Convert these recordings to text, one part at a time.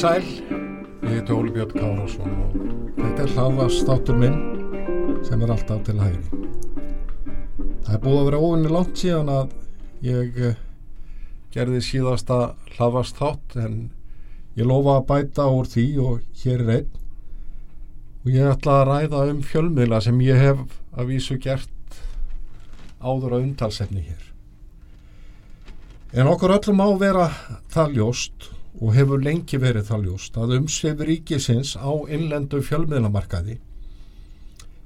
Sæl, ég heiti Óli Björn Kárásson og þetta er hlaðvastáttur minn sem er alltaf til hægri. Það er búið að vera óvinni langt síðan að ég eh, gerði síðasta hlaðvastátt en ég lofa að bæta úr því og hér er einn og ég ætla að ræða um fjölmiðla sem ég hef að vísu gert áður á umtalsetni hér. En okkur öllum á vera það ljóst og hefur lengi verið það ljóst að umsvið ríkisins á innlendu fjölmiðlamarkaði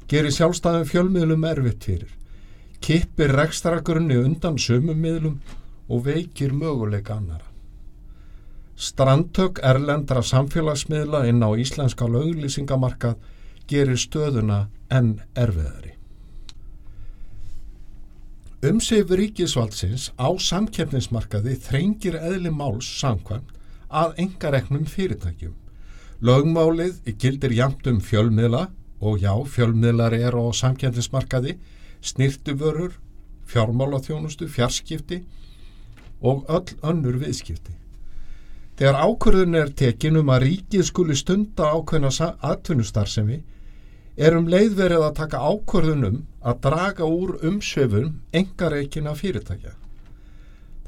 gerir sjálfstæðum fjölmiðlum erfitt fyrir, kippir rekstragrunni undan sömum miðlum og veikir möguleika annara. Strandtök erlendra samfélagsmiðla inn á íslenska löglýsingamarkað gerir stöðuna enn erfiðari. Umsif ríkisvaldsins á samkeppnismarkaði þrengir eðli máls samkvæmt að engareknum fyrirtækjum. Lögmálið gildir jamt um fjölmiðla og já, fjölmiðlar er á samkeppnismarkaði, snirtuvörur, fjármálaþjónustu, fjarskipti og öll önnur viðskipti. Þegar ákvörðun er tekin um að ríkið skuli stunda ákveðna atvinnustarfsemi er um leiðverið að taka ákvörðunum að draga úr umsöfum engareikina fyrirtækja.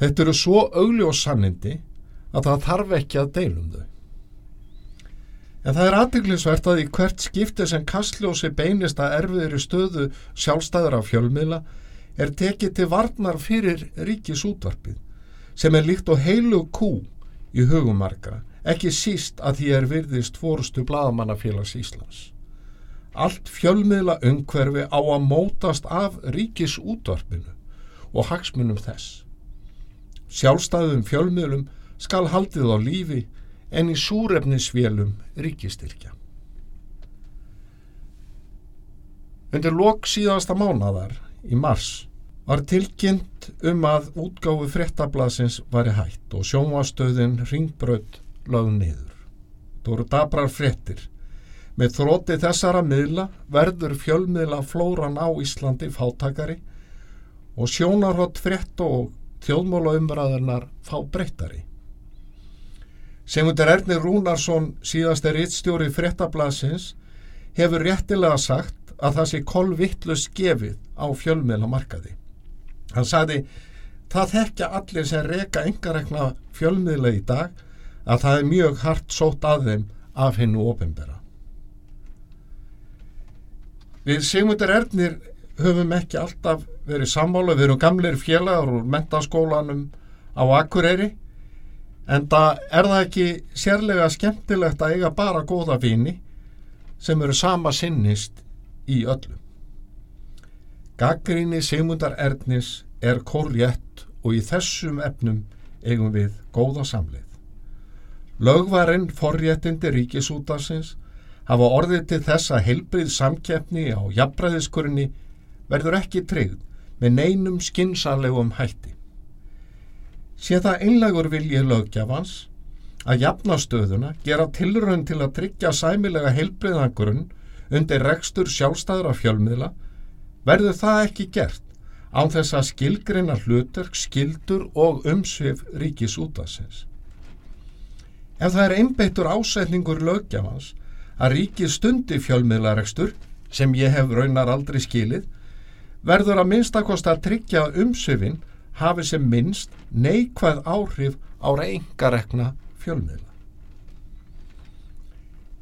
Þetta eru svo augljós sannindi að það þarf ekki að deilum þau. En það er aðdeglisvert að í hvert skipti sem kastljósi beinist að erfiðri stöðu sjálfstæðar af fjölmiðla er tekið til varnar fyrir ríkisútvarpið sem er líkt og heilu kú í hugumarka, ekki síst að því er virðist fórstu bladamannafélags Íslands. Allt fjölmiðla umhverfi á að mótast af ríkisútvarpinu og hagsmunum þess. Sjálfstæðum fjölmiðlum skal haldið á lífi en í súrefnisvélum ríkistyrkja. Undir lok síðasta mánadar í mars var tilkynnt um að útgáfu frettablasins var í hætt og sjónvastöðin ringbröð lögð niður. Það voru dabrar frettir Með þróti þessara miðla verður fjölmiðla flóran á Íslandi fátakari og sjónarhott frétt og þjóðmóla umræðarnar fá breyttari. Semundur Ernir Rúnarsson, síðast er yttstjóri fréttablasins, hefur réttilega sagt að það sé kolvittlu skefið á fjölmiðla markaði. Hann sagði, það þekkja allir sem reyka engarekna fjölmiðla í dag að það er mjög hart sótt að þeim af hennu ofinbera. Við Sigmundur Ernir höfum ekki alltaf verið sammála, við erum gamleir félagar úr mentaskólanum á Akureyri en það er það ekki sérlega skemmtilegt að eiga bara góða vini sem eru sama sinnist í öllum. Gaggríni Sigmundar Ernis er kórjett og í þessum efnum eigum við góða samlið. Lögvarinn forréttindi ríkisútarsins hafa orðið til þess að heilbrið samkeppni á jafnbræðiskurinni verður ekki tryggð með neinum skinsanlegum hætti. Sé það einlegur vilji lögjafans að jafnastöðuna gera tilrönd til að tryggja sæmilega heilbriðangurinn undir rekstur sjálfstæðra fjölmiðla verður það ekki gert án þess að skilgreina hlutur, skildur og umsvið ríkis útvarsins. Ef það er einbeittur ásetningur lögjafans að ríkið stundi fjölmiðlarekstur sem ég hef raunar aldrei skilið verður að minnstakost að tryggja umsöfin hafi sem minnst neikvæð áhrif á reyngarekna fjölmiðla.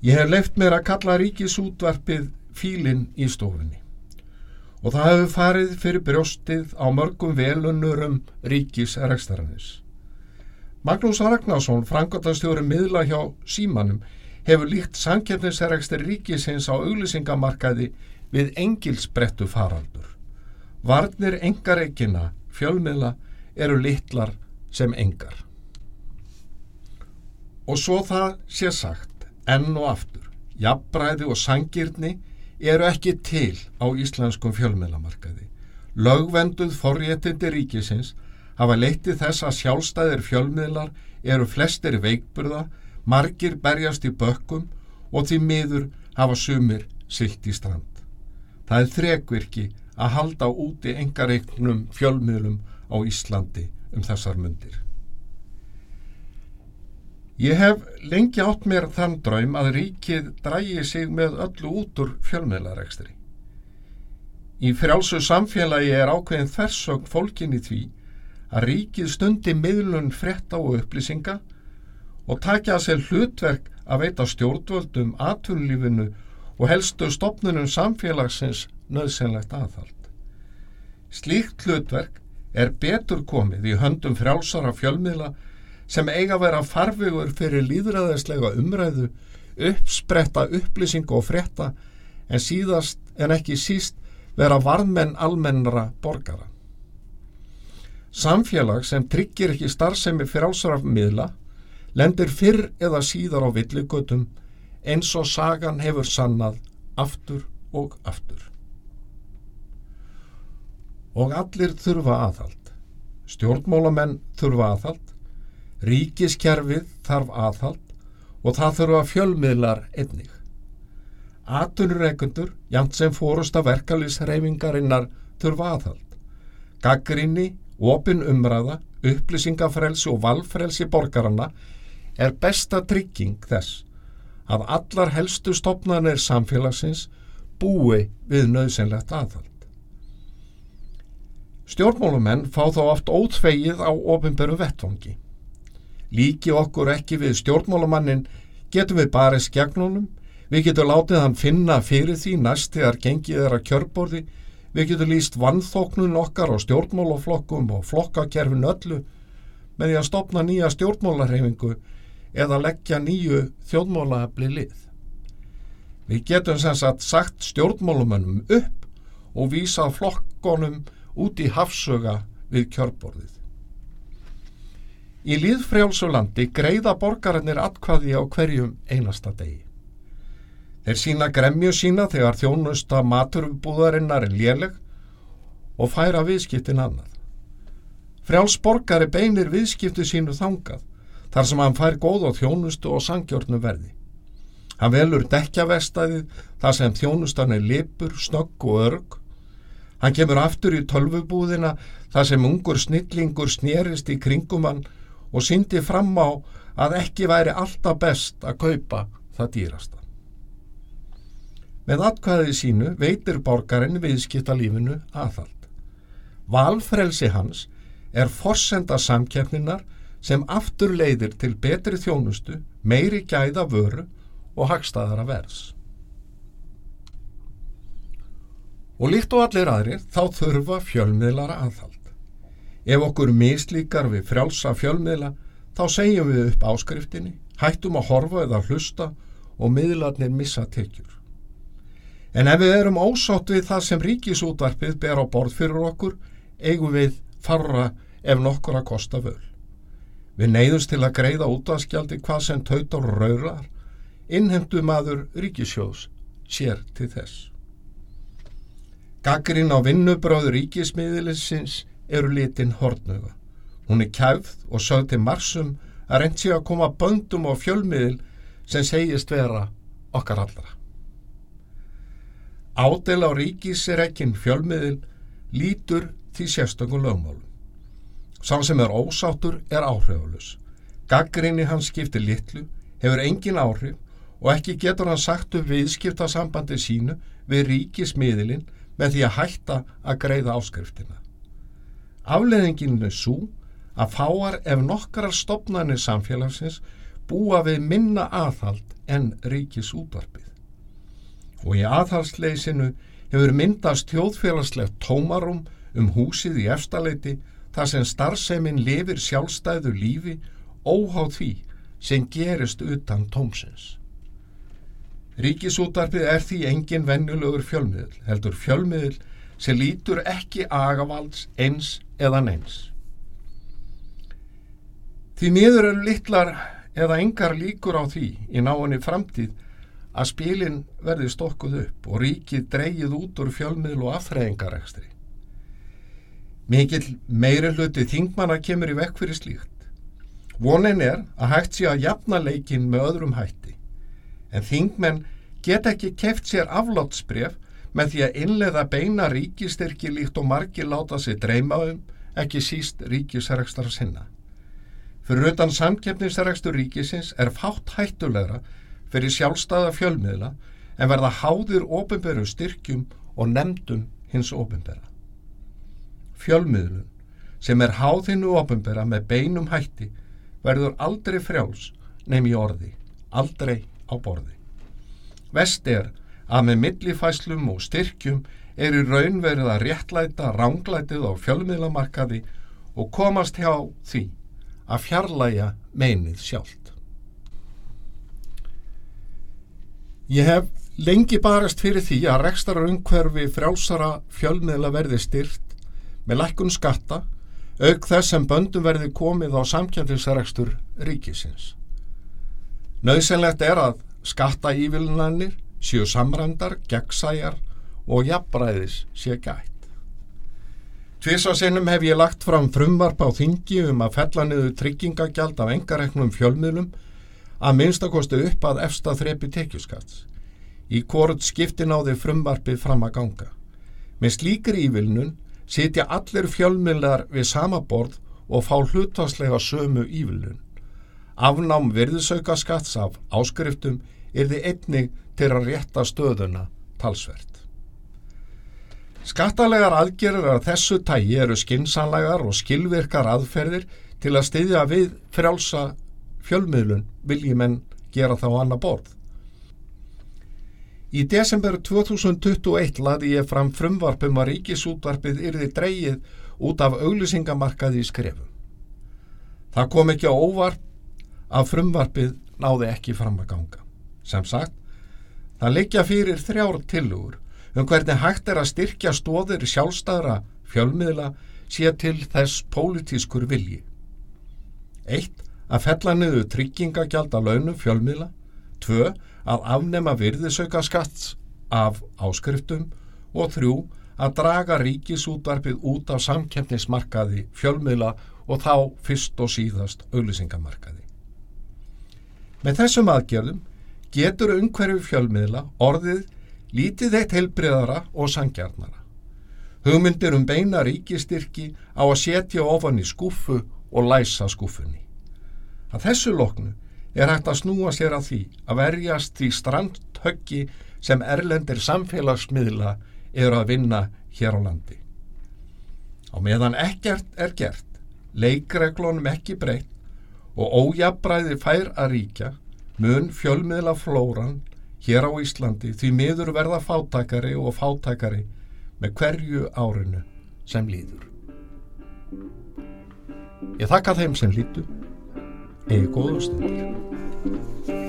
Ég hef leift mér að kalla ríkisútvarpið fílinn í stofunni og það hefur farið fyrir brjóstið á mörgum velunnurum ríkisrekstaranis. Magnús Ragnarsson, frangatastjóri miðla hjá Símanum, hefur líkt samkjöfnisregstir ríkisins á auglýsingamarkaði við engilsbrettu faraldur. Varnir engareikina fjölmiðla eru litlar sem engar. Og svo það sé sagt, enn og aftur, jafnbræði og sangirni eru ekki til á íslenskum fjölmiðlamarkaði. Lögvenduð forréttindi ríkisins hafa leytið þess að sjálfstæðir fjölmiðlar eru flestir veikburða Margir berjast í bökkum og því miður hafa sumir silt í strand. Það er þrekvirki að halda úti engareiknum fjölmiðlum á Íslandi um þessar myndir. Ég hef lengi átt mér þann draum að ríkið drægi sig með öllu út úr fjölmiðlarekstri. Í frjálsu samfélagi er ákveðin þversögn fólkin í því að ríkið stundi miðlun frétta og upplýsinga og takja að sér hlutverk að veita stjórnvöldum, atvinnlífinu og helstu stopnunum samfélagsins nöðsynlegt aðhald. Slíkt hlutverk er betur komið í höndum frjálsara fjölmiðla sem eiga að vera farfigur fyrir líðræðislega umræðu, uppspretta upplýsingu og frétta en síðast en ekki síst vera varðmenn almennara borgara. Samfélag sem tryggir ekki starfsemi frjálsara miðla lendir fyrr eða síðar á villigötum eins og sagan hefur sannað aftur og aftur. Og allir þurfa aðhald. Stjórnmálamenn þurfa aðhald, ríkiskerfið þarf aðhald og það þurfa fjölmiðlar einnig. Atunurreikundur, jæmt sem fórusta verkalýsreifingarinnar þurfa aðhald. Gaggrinni, opin umræða, upplýsingafrelsi og valfrelsi borgarana er besta trygging þess að allar helstu stopnarnir samfélagsins búi við nöðsynlegt aðhald. Stjórnmálumenn fá þá oft óþvegið á ofinberu vettvangi. Líki okkur ekki við stjórnmálumannin getum við bara skjagnunum, við getum látið hann finna fyrir því næst þegar gengið er að kjörborði, við getum líst vannþóknun okkar á stjórnmálaflokkum og flokkakerfin öllu með því að stopna nýja stjórnmálarhefingu eða leggja nýju þjóðmálaafli lið. Við getum sem sagt sagt stjórnmálumönnum upp og vísa flokkonum út í hafsöga við kjörborðið. Í líðfrjálsu landi greiða borgarannir atkvaði á hverjum einasta degi. Þeir sína gremju sína þegar þjónusta maturbúðarinnar er léleg og færa viðskiptin annað. Frjálsborgari beinir viðskiptu sínu þangað þar sem hann fær góð á þjónustu og sangjörnu verði. Hann velur dekkjavestæðið þar sem þjónustan er lipur, snögg og örg. Hann kemur aftur í tölvubúðina þar sem ungur snillingur snérist í kringum hann og syndi fram á að ekki væri alltaf best að kaupa það dýrasta. Með atkvæðið sínu veitir borgarinn viðskipta lífinu aðhald. Valfrelsi hans er forsenda samkeppninar sem aftur leiðir til betri þjónustu, meiri gæða vöru og hagstaðara vers. Og líkt og allir aðrir þá þurfa fjölmiðlara aðhald. Ef okkur mislíkar við frjálsa fjölmiðla þá segjum við upp áskriftinni, hættum að horfa eða hlusta og miðlarnir missa tekjur. En ef við erum ósátt við það sem ríkisútvarpið ber á borð fyrir okkur, eigum við farra ef nokkur að kosta völ. Við neyðumst til að greiða útvaskjaldi hvað sem tautar raurar, innhemdu maður ríkisjós sér til þess. Gaggrinn á vinnubröður ríkismiðilisins eru litin hortnöga. Hún er kæfð og sögð til marsum að reynd sér að koma böndum á fjölmiðil sem segist vera okkar allra. Ádel á ríkisreikinn fjölmiðil lítur því sérstökum lögmálum. Sá sem er ósáttur er áhrifalus. Gaggrinni hans skiptir litlu, hefur engin áhrif og ekki getur hann sagt upp viðskipta sambandi sínu við ríkismiðilinn með því að hætta að greiða áskriftina. Afleðingin er svo að fáar ef nokkrar stopnarnir samfélagsins búa við minna aðhald en ríkis útvarpið. Og í aðhaldsleysinu hefur myndast þjóðfélagslegt tómarum um húsið í efstaleiti þar sem starfsemin lifir sjálfstæðu lífi óháð því sem gerist utan tómsins. Ríkisútvarpið er því engin vennulegur fjölmiðl, heldur fjölmiðl sem lítur ekki agavalds eins eða neins. Því miður eru litlar eða engar líkur á því í náinni framtíð að spilin verði stokkuð upp og ríkið dreyið út úr fjölmiðl og afþreyingarekstri. Mikil meiri hluti þingmanna kemur í vekk fyrir slíkt. Vonin er að hægt sé að jafna leikin með öðrum hætti. En þingmenn get ekki keft sér aflátsbref með því að innleða beina ríkistyrki líkt og margir láta sig dreyma um, ekki síst ríkisrækstar sinna. Fyrir utan samkeppnisregstur ríkisins er fátt hættulegra fyrir sjálfstæða fjölmiðla en verða háðir ofinberu styrkjum og nefndum hins ofinbera. Fjölmiðlun sem er háðinu ofinbera með beinum hætti verður aldrei frjáls nefn í orði, aldrei á borði. Vest er að með millifæslum og styrkjum er í raun verið að réttlæta ránglætið á fjölmiðlamarkaði og komast hjá því að fjarlæga meinið sjálft. Ég hef lengi barast fyrir því að rekstar umhverfi frjálsara fjölmiðla verði styrt með lækkun skatta auk þess sem böndum verði komið á samkjöndinsrekstur ríkisins. Nauðsynlegt er að skatta ívilnanir séu samrændar, gegnsæjar og jafnbræðis sé gætt. Tvísasinnum hef ég lagt fram frumvarp á þingi um að fella niður tryggingagjald af engareknum fjölmiðlum að minnstakostu upp að efsta þrepi tekjuskats. Í hvort skipti náði frumvarpið fram að ganga. Með slíkri ívilnun sitja allir fjölmiðlar við sama borð og fá hlutvarslega sömu ívilnun. Afnám virðisauka skatts af áskriftum er þið einnig til að rétta stöðuna talsvert. Skattalegar aðgerður af þessu tægi eru skinsanlegar og skilvirkar aðferðir til að styðja við frjálsa fjölmiðlun viljimenn gera þá annað borð. Í desember 2021 laði ég fram frumvarpum að ríkisútvarpið yrði dreyið út af auglýsingamarkaði í skrefum. Það kom ekki á óvarp að frumvarpið náði ekki fram að ganga. Sem sagt, það leikja fyrir þrjár tilugur um hvernig hægt er að styrkja stóðir sjálfstæðra fjölmiðla sé til þess pólitískur vilji. Eitt, að fella niður tryggingagjald af launum fjölmiðla. Tvö, að afnema virðisauka skatts af áskriftum. Og þrjú, að draga ríkisútvarpið út af samkeppnismarkaði fjölmiðla og þá fyrst og síðast auðlýsingamarkaði. Með þessum aðgerðum getur umhverju fjölmiðla orðið lítið eitt heilbriðara og sangjarnara. Hugmyndir um beina ríkistyrki á að setja ofan í skúfu og læsa skúfunni. Að þessu loknu er hægt að snúa sér að því að verjast því strandhöggi sem erlendir samfélagsmiðla eru að vinna hér á landi. Á meðan ekkert er gert, leikreglunum ekki breytt og ójabræði fær að ríkja, mun fjölmiðla flóran hér á Íslandi því miður verða fátakari og fátakari með hverju árinu sem líður. Ég þakka þeim sem lítu, eigi góðu stundir.